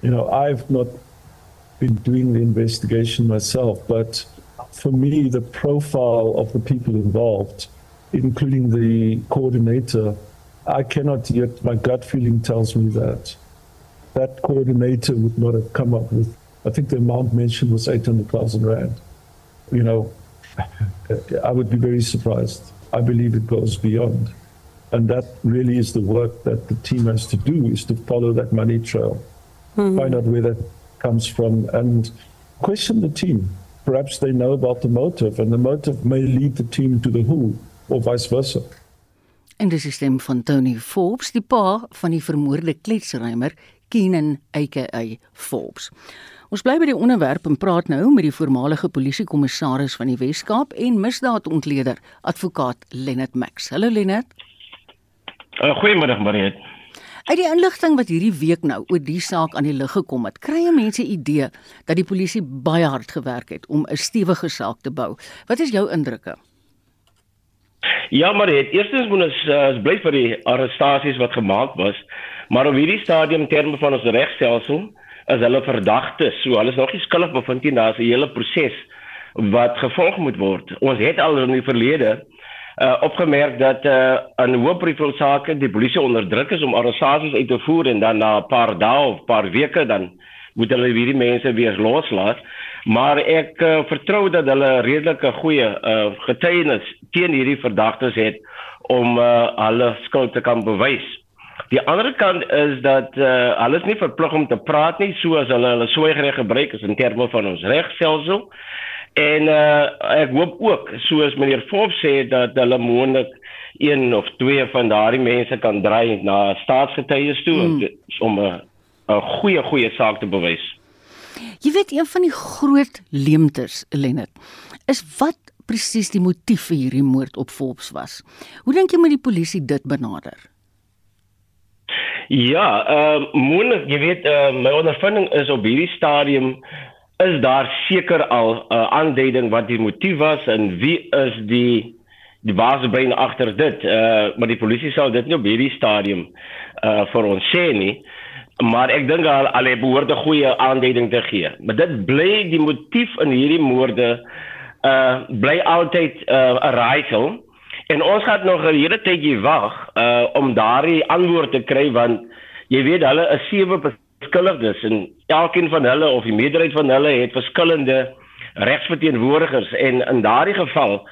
You know, I've not been doing the investigation myself, but for me, the profile of the people involved, including the coordinator, I cannot yet, my gut feeling tells me that that coordinator would not have come up with, I think the amount mentioned was 800,000 Rand. You know, I would be very surprised. I believe it goes beyond. And that really is the work that the team has to do is to follow that money trail, mm-hmm. find out where that comes from and question the team. Perhaps they know about the motive and the motive may lead the team to the who or vice versa. En dis die stem van Tony Forbes, die pa van die vermoorde kletsrymer Keenan aka Forbes. Ons bly by die onderwerp en praat nou met die voormalige polisiekommissaris van die Wes-Kaap en misdaadontleder advokaat Lennard Max. Hallo Lennard. Uh, Goeiemôre Mariet. Uit die inligting wat hierdie week nou oor die saak aan die lig gekom het, kry mense idee dat die polisie baie hard gewerk het om 'n stewige saak te bou. Wat is jou indrukke? Ja, maar dit eerstens moet ons uh, bly vir die arrestasies wat gemaak was, maar op hierdie stadium terme van ons regstelsel is hulle verdagtes, so hulle is nog nie skuldig bevind nie, daar's 'n hele proses wat gevolg moet word. Ons het al in die verlede uh, opgemerk dat uh, in hoofprofil sake die polisie onder druk is om arrestasies uit te voer en dan na 'n paar dae of paar weke dan moet hulle hierdie mense weer loslaat. Maar ek uh, vertrou dat hulle redelike goeie uh, getuienis teen hierdie verdagtes het om uh, hulle skuld te kan bewys. Die ander kant is dat uh, hulle is nie verplig om te praat nie soos hulle hulle swygereg gebruik is in terme van ons regstelsel. En uh, ek hoop ook soos meneer Forbes sê dat hulle moontlik een of twee van daardie mense kan dry na staatsgetuies toe mm. om 'n 'n goeie goeie saak te bewys. Jy weet een van die groot leemtes Lenet is wat presies die motief vir hierdie moord op Forbes was. Hoe dink jy moet die polisie dit benader? Ja, ehm uh, moontlik, jy weet, uh, my ondervinding is op hierdie stadium is daar seker al 'n uh, aanduiding wat die motief was en wie is die die baasbrein agter dit. Uh maar die polisie sal dit nie op hierdie stadium uh vir ons sê nie. Maar ek dink al al behoort 'n goeie aanduiding te gee. Maar dit bly die motief in hierdie moorde uh bly altyd 'n uh, raaisel. En ons gaan nog 'n hele tydjie wag uh om daardie antwoord te kry want jy weet hulle is 7% skuldiges en elkeen van hulle of die meerderheid van hulle het verskillende regsverteenwoordigers en in daardie geval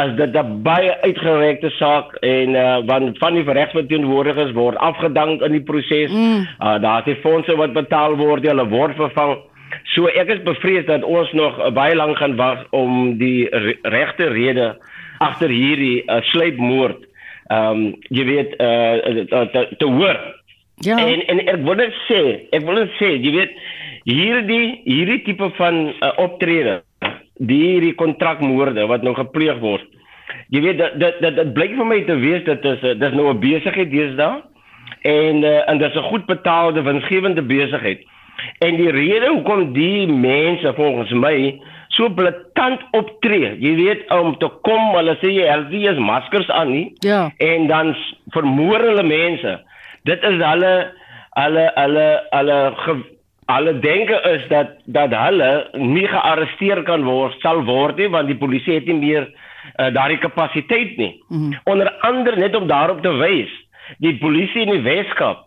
as dit 'n baie uitgerekte saak en uh, want van die regsverteenwoordigers word afgedank in die proses. Mm. Uh, daar is fondse wat betaal word, hulle word vervang. So ek is bevrees dat ons nog uh, baie lank gaan wag om die re regte rede agter hierdie eh, uh, sluipmoord ehm um, jy weet uh, te, te, te hoor. Ja. En en ek wil net sê, ek wil net sê, jy weet hierdie hierdie tipe van uh, optrede, hierdie kontrakmoorde wat nou gepleeg word. Jy weet dat dat dat dit blyk vir my te wees dat dit is dis nou 'n besigheid deesdae en uh, en dis 'n goed betaalde winsgewende besigheid. En die rede hoekom die mense volgens my so blaatant optree. Jy weet om te kom, hulle sê jy helfie is maskers aan nie. Ja. En dan vermoor hulle mense. Dit is hulle hulle hulle hulle hulle denke is dat dat hulle nie gearresteer kan word sal word nie want die polisie het nie meer uh, daardie kapasiteit nie. Mm. Onder andere net om daarop te wys, die polisie in die Weskaap,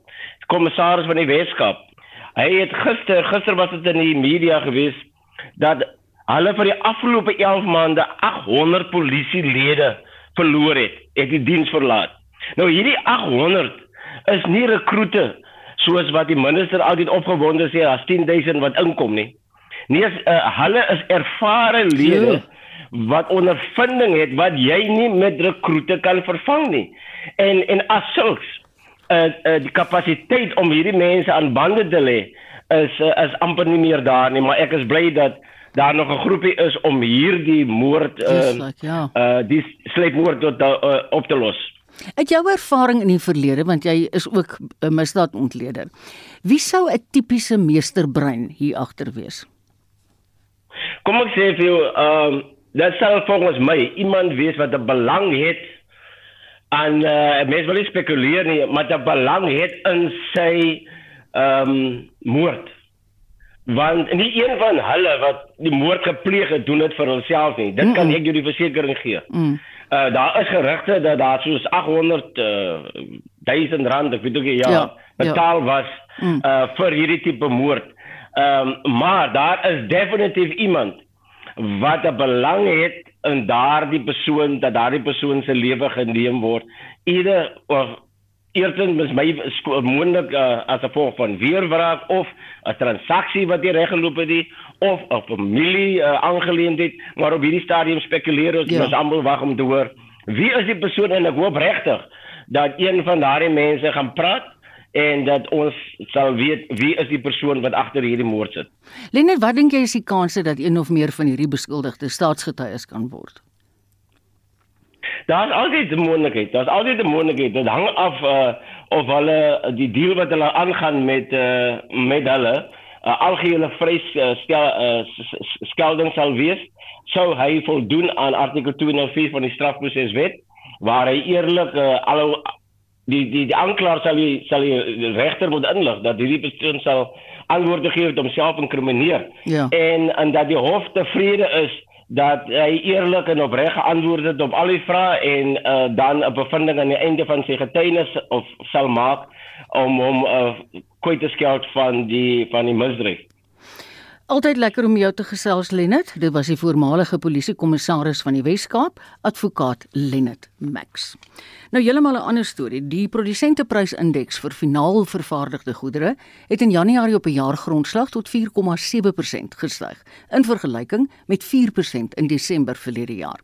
kommissaris van die Weskaap, hy het gister gister was dit in die media gewees dat hulle vir die afgelope 11 maande 800 polisielede verloor het, het die diens verlaat. Nou hierdie 800 is nie rekrutte soos wat die minister altyd opgewonde sê as 10000 wat inkom nie. Nee, uh, hulle is ervare lede wat ondervinding het wat jy nie met rekrutte kan vervang nie. En en as sulks uh, uh, die kapasiteit om hierdie mense aan bande te lê is uh, is amper nie meer daar nie, maar ek is bly dat daar nog 'n groepie is om hierdie moord uh, like, ja. uh die sleepmoord tot uh, op te los. Uit jou ervaring in die verlede want jy is ook 'n misdaadontleder. Wie sou 'n tipiese meesterbrein hier agter wees? Kom ek sê vir jou, ehm um, dat sal volgens my iemand wees wat 'n belang het aan uh mens wil nie spekuleer nie, maar 'n belang het in sy ehm um, moord want nie een van hulle wat die moord gepleeg het doen dit vir homself nie dit mm -mm. kan ek jou die versekering gee mm. Uh, daar is gerugte dat daar soos 800 uh, 1000 rand ek weet ook ja, ja betaal ja. was mm. uh, vir hierdie tipe moord um, maar daar is definitief iemand wat 'n belang het in daardie persoon dat daardie persoon se lewe geneem word eerder of eerstens mis my moontlik uh, as gevolg van weerwraak of 'n transaksie wat nie reg geloop het nie of 'n familie uh, aangeleentheid maar op hierdie stadium spekuleer ons ja. ons almal wag om te hoor wie is die persoon en ek hoop regtig dat een van daardie mense gaan praat en dat ons sal weet wie is die persoon wat agter hierdie moord sit. Lenne, wat dink jy is die kanse dat een of meer van hierdie beskuldigdes staatsgetuies kan word? Daar's altyd 'n moontlikheid. Daar's altyd 'n moontlikheid. Dit hang af uh of hulle die deal wat hulle aangaan met uh met hulle uh, algehele vrys uh, stel uh, skelding sal wees. Sou hy voldoen aan artikel 204 van die strafproseswet waar hy eerlik uh, al die die die aanklaer sal die sal die regter moet inlig dat hierdie persoon sal antwoorde gee om homself inkrimineer. Ja. En en dat die hof tevrede is dat hy eerlik en opreg geantwoord het op al die vrae en uh, dan 'n bevinding aan die einde van sy getuienis of sal maak om hom uh, kwyt te skeld van die van die misdrijf. Altyd lekker om jou te gesels Lennet. Dit was die voormalige polisiekommissaris van die Wes-Kaap, advokaat Lennet Max. Nou heeltemal 'n ander storie. Die produsenteprysindeks vir finaal vervaardigde goedere het in Januarie op 'n jaargrondslag tot 4,7% gestyg in vergelyking met 4% in Desember verlede jaar.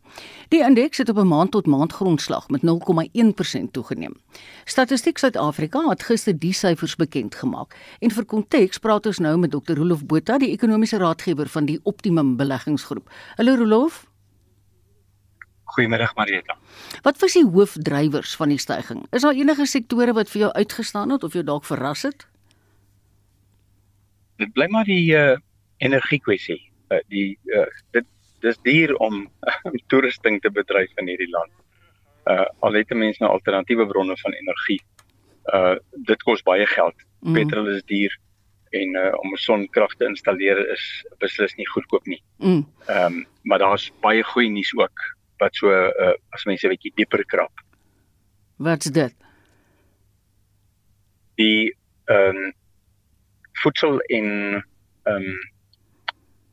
Die indeks het op 'n maand tot maand grondslag met 0,1% toegeneem. Statistiek Suid-Afrika het gister die syfers bekend gemaak. En vir konteks praat ons nou met Dr. Rolof Botha, die ekonomiese raadgewer van die Optimum Beleggingsgroep. Hallo Rolof. Goeiemiddag Marieta. Wat was die hoofdrywers van die stygings? Is daar enige sektore wat vir jou uitgestaan het of jou dalk verras het? Dit bly maar die uh, energie kwessie. Uh, die uh, dit dis duur om toerusting te bedryf in hierdie land. Uh al het mense nou alternatiewe bronne van energie. Uh dit kos baie geld. Mm. Petrol is duur en uh, om sonkrag te installeer is beslis nie goedkoop nie. Mm. Ehm mm. um, maar daar's baie goeie nuus ook wat so uh, as mense 'n bietjie dieper krap. Wat's dit? Die ehm um, voedsel en ehm um,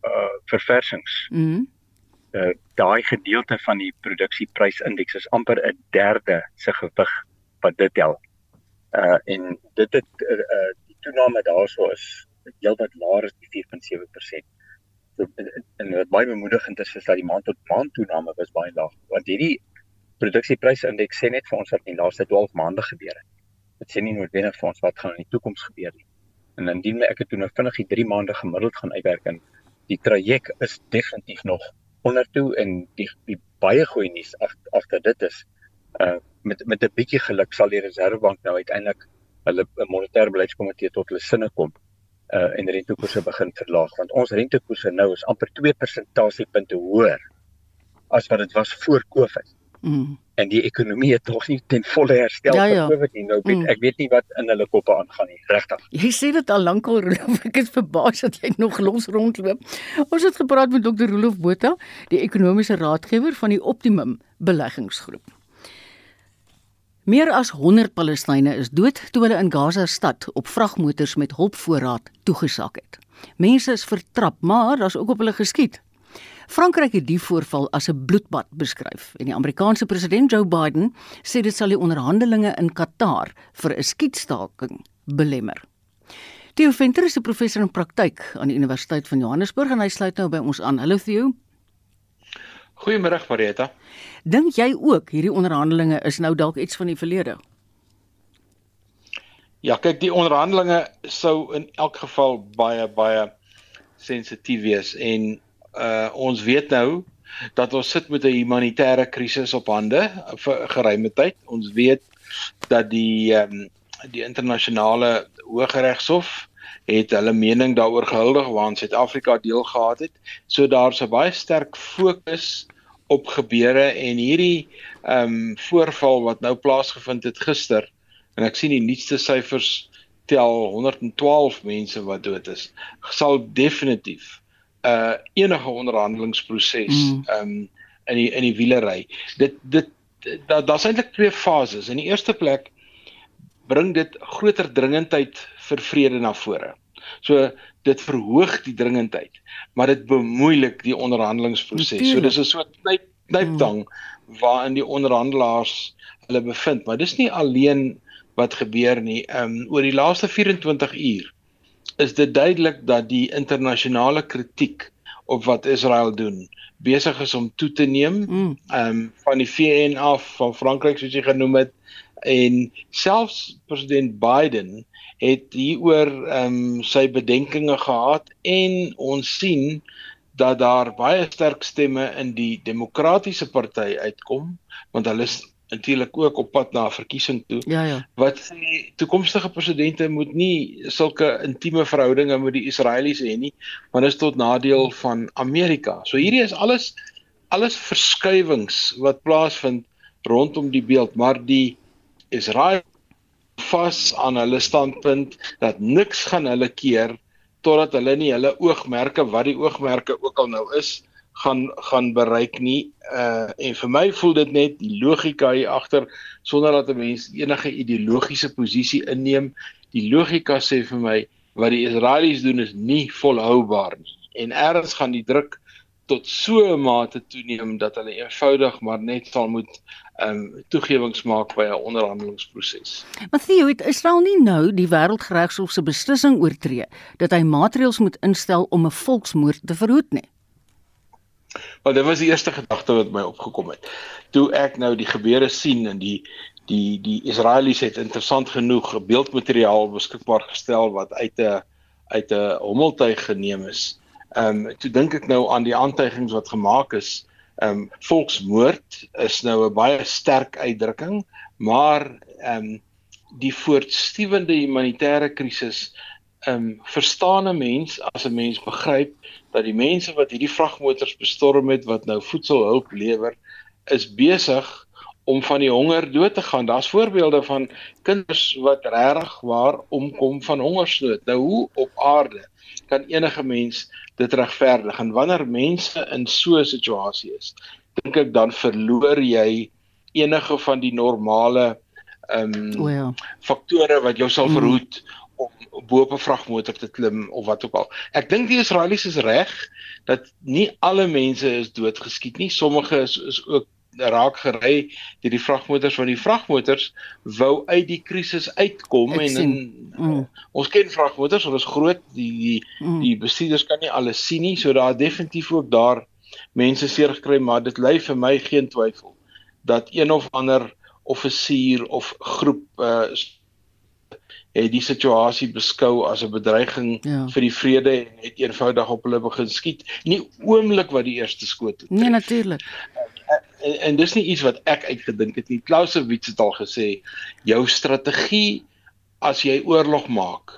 uh verversings. Mm. Uh daai gedeelte van die produksieprysindex is amper 'n derde se gewig wat dit tel. Uh en dit het uh, uh toename daarso is heelwat laer as die 4.7%. En wat baie bemoedigend is is dat die maand tot maand toename was baie laag want hierdie produksieprysindex sê net vir ons wat in die laaste 12 maande gebeur het. Dit sê nie noodwendig vir ons wat gaan in die toekoms gebeur nie. En indien ek het toe nou vinnig die 3 maande gemiddeld gaan uitwerk en die traject is definitief nog onder toe en die, die baie goeie nuus agter dit is uh met met 'n bietjie geluk sal die reservebank nou uiteindelik hulle 'n monetêre beleidskomitee tot hulle sinne kom uh en rentekoerse begin verlaag want ons rentekoerse nou is amper 2 persentasiepunte hoër as wat dit was voor Covid. Mm. En die ekonomie het nog nie ten volle herstel ja, ja. vir Covid nie. Nou weet mm. ek weet nie wat in hulle koppe aangaan nie, regtig. Jy sê dit al lankal, ek is verbaas dat jy nog los rondloop. Ons het gepraat met Dr. Rolof Botha, die ekonomiese raadgewer van die Optimum beleggingsgroep. Meer as 100 Palestynë is dood toe hulle in Gaza stad op vragmotors met hulpvoorraad toegesak het. Mense is vertrap, maar daar's ook op hulle geskiet. Frankryk het die voorval as 'n bloedbad beskryf en die Amerikaanse president Joe Biden sê dit sal die onderhandelinge in Qatar vir 'n skietstaking belemmer. Theo Venter is 'n professor in praktyk aan die Universiteit van Johannesburg en hy sluit nou by ons aan. Hallo Theo. Goeiemôre Marieta. Dink jy ook hierdie onderhandelinge is nou dalk iets van die verlede? Ja, kyk, die onderhandelinge sou in elk geval baie baie sensitief wees en uh ons weet nou dat ons sit met 'n humanitêre krisis op hande vir geruime tyd. Ons weet dat die ehm um, die internasionale hooggeregshof het hulle mening daaroor gehuldig waar Suid-Afrika deel gehad het. So daar's 'n baie sterk fokus op gebeure en hierdie ehm um, voorval wat nou plaasgevind het gister en ek sien die nuutste syfers tel 112 mense wat dood is sal definitief 'n uh, enige onderhandelingsproses mm. ehm mm. um, in die in die wielery. Dit dit daar daar's eintlik twee fases. In die eerste plek bring dit groter dringendheid vir vrede na vore. So dit verhoog die dringendheid, maar dit bemoeilik die onderhandelingsproses. So dis 'n soort knyp knyptang hmm. waarin die onderhandelaars hulle bevind, maar dis nie alleen wat gebeur nie. Ehm um, oor die laaste 24 uur is dit duidelik dat die internasionale kritiek op wat Israel doen besig is om toe te neem. Hmm. Ehm um, van die VN af, van Frankryk soos jy genoem het, en selfs president Biden het hieroor ehm um, sy bedenkinge gehad en ons sien dat daar baie sterk stemme in die demokratiese party uitkom want hulle is natuurlik ook op pad na 'n verkiesing toe. Ja ja. Wat sê toekomstige presidente moet nie sulke intieme verhoudinge met die Israeliese hê nie, want dit is tot nadeel van Amerika. So hierdie is alles alles verskuiwings wat plaasvind rondom die beeld, maar die Israel vas aan hulle standpunt dat niks gaan hulle keer totdat hulle nie hulle oogmerke wat die oogmerke ook al nou is gaan gaan bereik nie. Uh en vir my voel dit net die logika hier agter sonder dat 'n mens enige ideologiese posisie inneem die logika sê vir my wat die Israelies doen is nie volhoubaar nie. En erns gaan die druk tot so 'n mate toeneem dat hulle eenvoudig maar net sal moet ehm um, toegewings maak by 'n onderhandelingsproses. Mattheu, het Israel nie nou die wêreldgeregshof se beslissing oortree dat hy maatreëls moet instel om 'n volksmoord te verhoed nie? Wel, dit was die eerste gedagte wat my opgekom het. Toe ek nou die gebeure sien en die die die Israelies het interessant genoeg beeldmateriaal beskikbaar gestel wat uit 'n uit 'n hommeltuig geneem is. Ehm um, toe dink ek nou aan die aantuigings wat gemaak is. Ehm um, volksmoord is nou 'n baie sterk uitdrukking, maar ehm um, die voortstuwende humanitêre krisis ehm um, verstaan 'n mens as 'n mens begryp dat die mense wat hierdie vragmotors bestorm het wat nou voedselhulp lewer is besig om van die honger dood te gaan. Daar's voorbeelde van kinders wat regtig waar omkom van hongersnood. Nou hoe op aarde kan enige mens dit regverdig? En wanneer mense in so 'n situasie is, dink ek dan verloor jy enige van die normale ehm um, oh ja. faktore wat jou sal verhoed mm om bo op 'n vragmotor te klim of wat ook al. Ek dink die Israelies is reg dat nie alle mense is doodgeskiet nie. Sommige is is ook raak gery deur die vragmotors want die vragmotors wou uit die krisis uitkom Ek en in, mm. ons ken vragmotors, hulle is groot, die die, mm. die bestuurders kan nie alles sien nie, so daar definitief ook daar mense seer gekry, maar dit lê vir my geen twyfel dat een of ander offisier of groep uh, het die situasie beskou as 'n bedreiging ja. vir die vrede en het eenvoudig op hulle begin skiet. Nie oomblik wat die eerste skoot het. Nee, natuurlik. En, en, en dis nie iets wat ek uitgedink het nie. Clausewitz het al gesê, jou strategie as jy oorlog maak,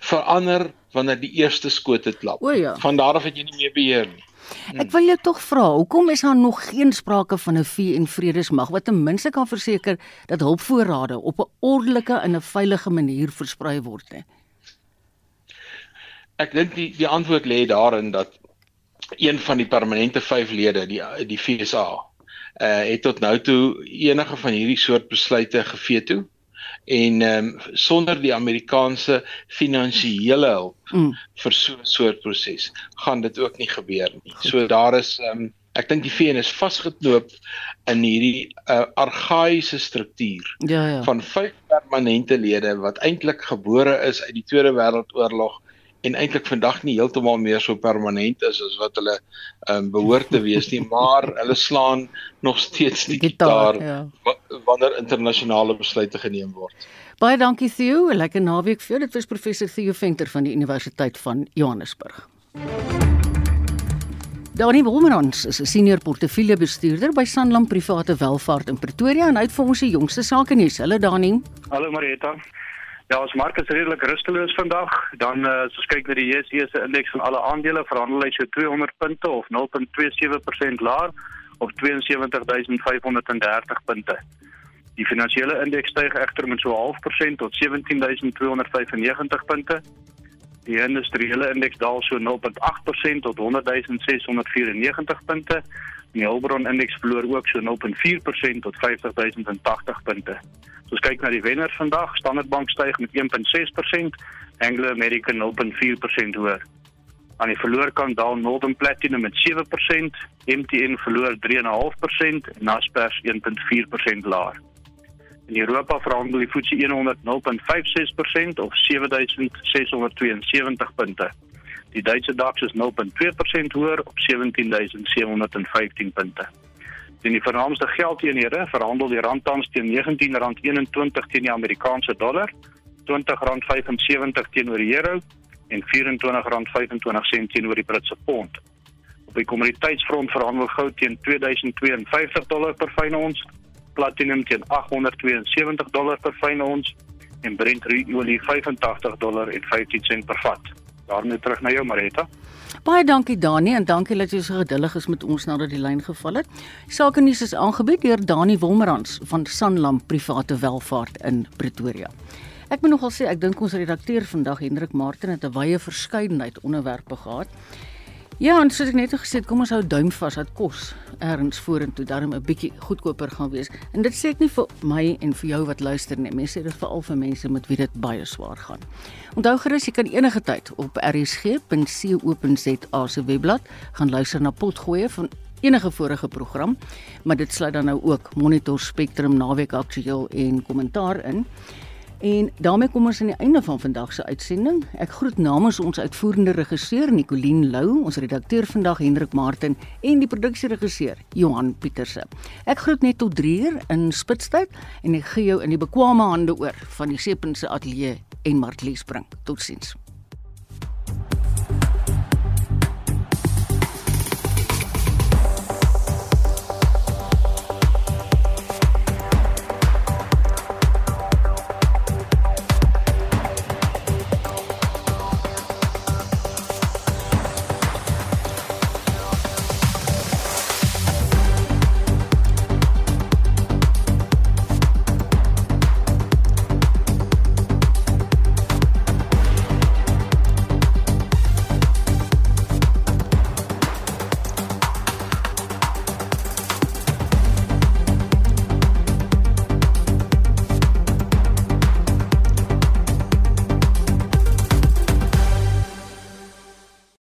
verander wanneer die eerste skoot het klap. Ja. Van daar af het jy nie meer beheer nie. Ek wil jou tog vra, hoekom is daar nog geen sprake van 'n VN vredesmag wat ten minste kan verseker dat hulpvoorrade op 'n ordelike en 'n veilige manier versprei word nie? Ek dink die die antwoord lê daarin dat een van die permanente 5 lede, die die FSA, uh eh, het tot nou toe enige van hierdie soort besluite geveto en ehm um, sonder die Amerikaanse finansiële hulp mm. vir so 'n soort proses gaan dit ook nie gebeur nie. So daar is ehm um, ek dink die VN is vasgeknoop in hierdie uh, argaïese struktuur ja, ja. van vyf permanente lede wat eintlik gebore is uit die Tweede Wêreldoorlog en eintlik vandag nie heeltemal meer so permanent is as wat hulle ehm um, behoort te wees nie, maar hulle slaan nog steeds die gitaar, gitaar ja. wanneer internasionale besluite geneem word. Baie dankie Theo, 'n lekker naweek vir jou. Dit was professor Theo Venter van die Universiteit van Johannesburg. Dani Wolmerans is 'n senior portefeuljebestuurder by Sanlam Private Welvaart in Pretoria en hy het vir ons die jongste sake nuus. Hallo Dani. Hallo Marita. Ja, ons mark is redelik rusteloos vandag. Dan uh, as ons kyk na die JSE se indeks van alle aandele, verhandel hy so 200 punte of 0.27% laer of 72530 punte. Die finansiële indeks styg egter met so 0.5% tot 17295 punte. Die industriële indeks daal so 0.8% tot 100694 punte. Die Hulbron indeks verloor ook so 0.4% tot 50080 punte. As ons kyk na die wenners vandag, Standard Bank styg met 1.6%, Anglo American 0.4% hoër. Aan die verloorkant daal Northern Platinum met 7%, MTN verloor 3.5% en Naspers 1.4% laer. In Europa verhandel die FTSE 100 0.56% of 7672 punte. Die Duitse DAX is 0.2% hoër op 17715 punte. In die vernaamste geldeenhede verhandel die rand tans teen R19.21 teen die Amerikaanse dollar, R20.75 teenoor die euro en R24.25 teenoor die Britse pond. Op die kommoditeitsfront verhandel goud teen $2052 per fyn ons, platinum teen $872 per fyn ons en Brent olie $85.15 per vat. Daarmee terug na jou Marita. Baie dankie Dani en dankie dat jy so geduldig is met ons nadat die lyn geval het. Sake nuus is aangebied deur Dani Wolmerans van Sanlam Private Welvaart in Pretoria. Ek moet nogal sê ek dink ons redakteur vandag Hendrik Martin het 'n wye verskeidenheid onderwerpe gehad. Ja, en soos ek net gesê het, kom ons hou duim vas dat kos ergens vorentoe darm 'n bietjie goedkoper gaan wees. En dit sê ek nie vir my en vir jou wat luister nie. Mense sê dit veral vir mense met wie dit baie swaar gaan. Onthou gerus jy kan enige tyd op rsg.co.za se webblad gaan luister na potgoeie van enige vorige program, maar dit sluit dan nou ook Monitor Spectrum naweek aktueel en kommentaar in. En daarmee kom ons aan die einde van vandag se uitsending. Ek groet namens ons uitvoerende regisseur Nicoline Lou, ons redakteur vandag Hendrik Martin en die produksieregisseur Johan Pieterse. Ek groet net tot 3uur in Spitstyd en ek gee jou in die bekwame hande oor van die Sepense ateljee en Martlies bring. Totsiens.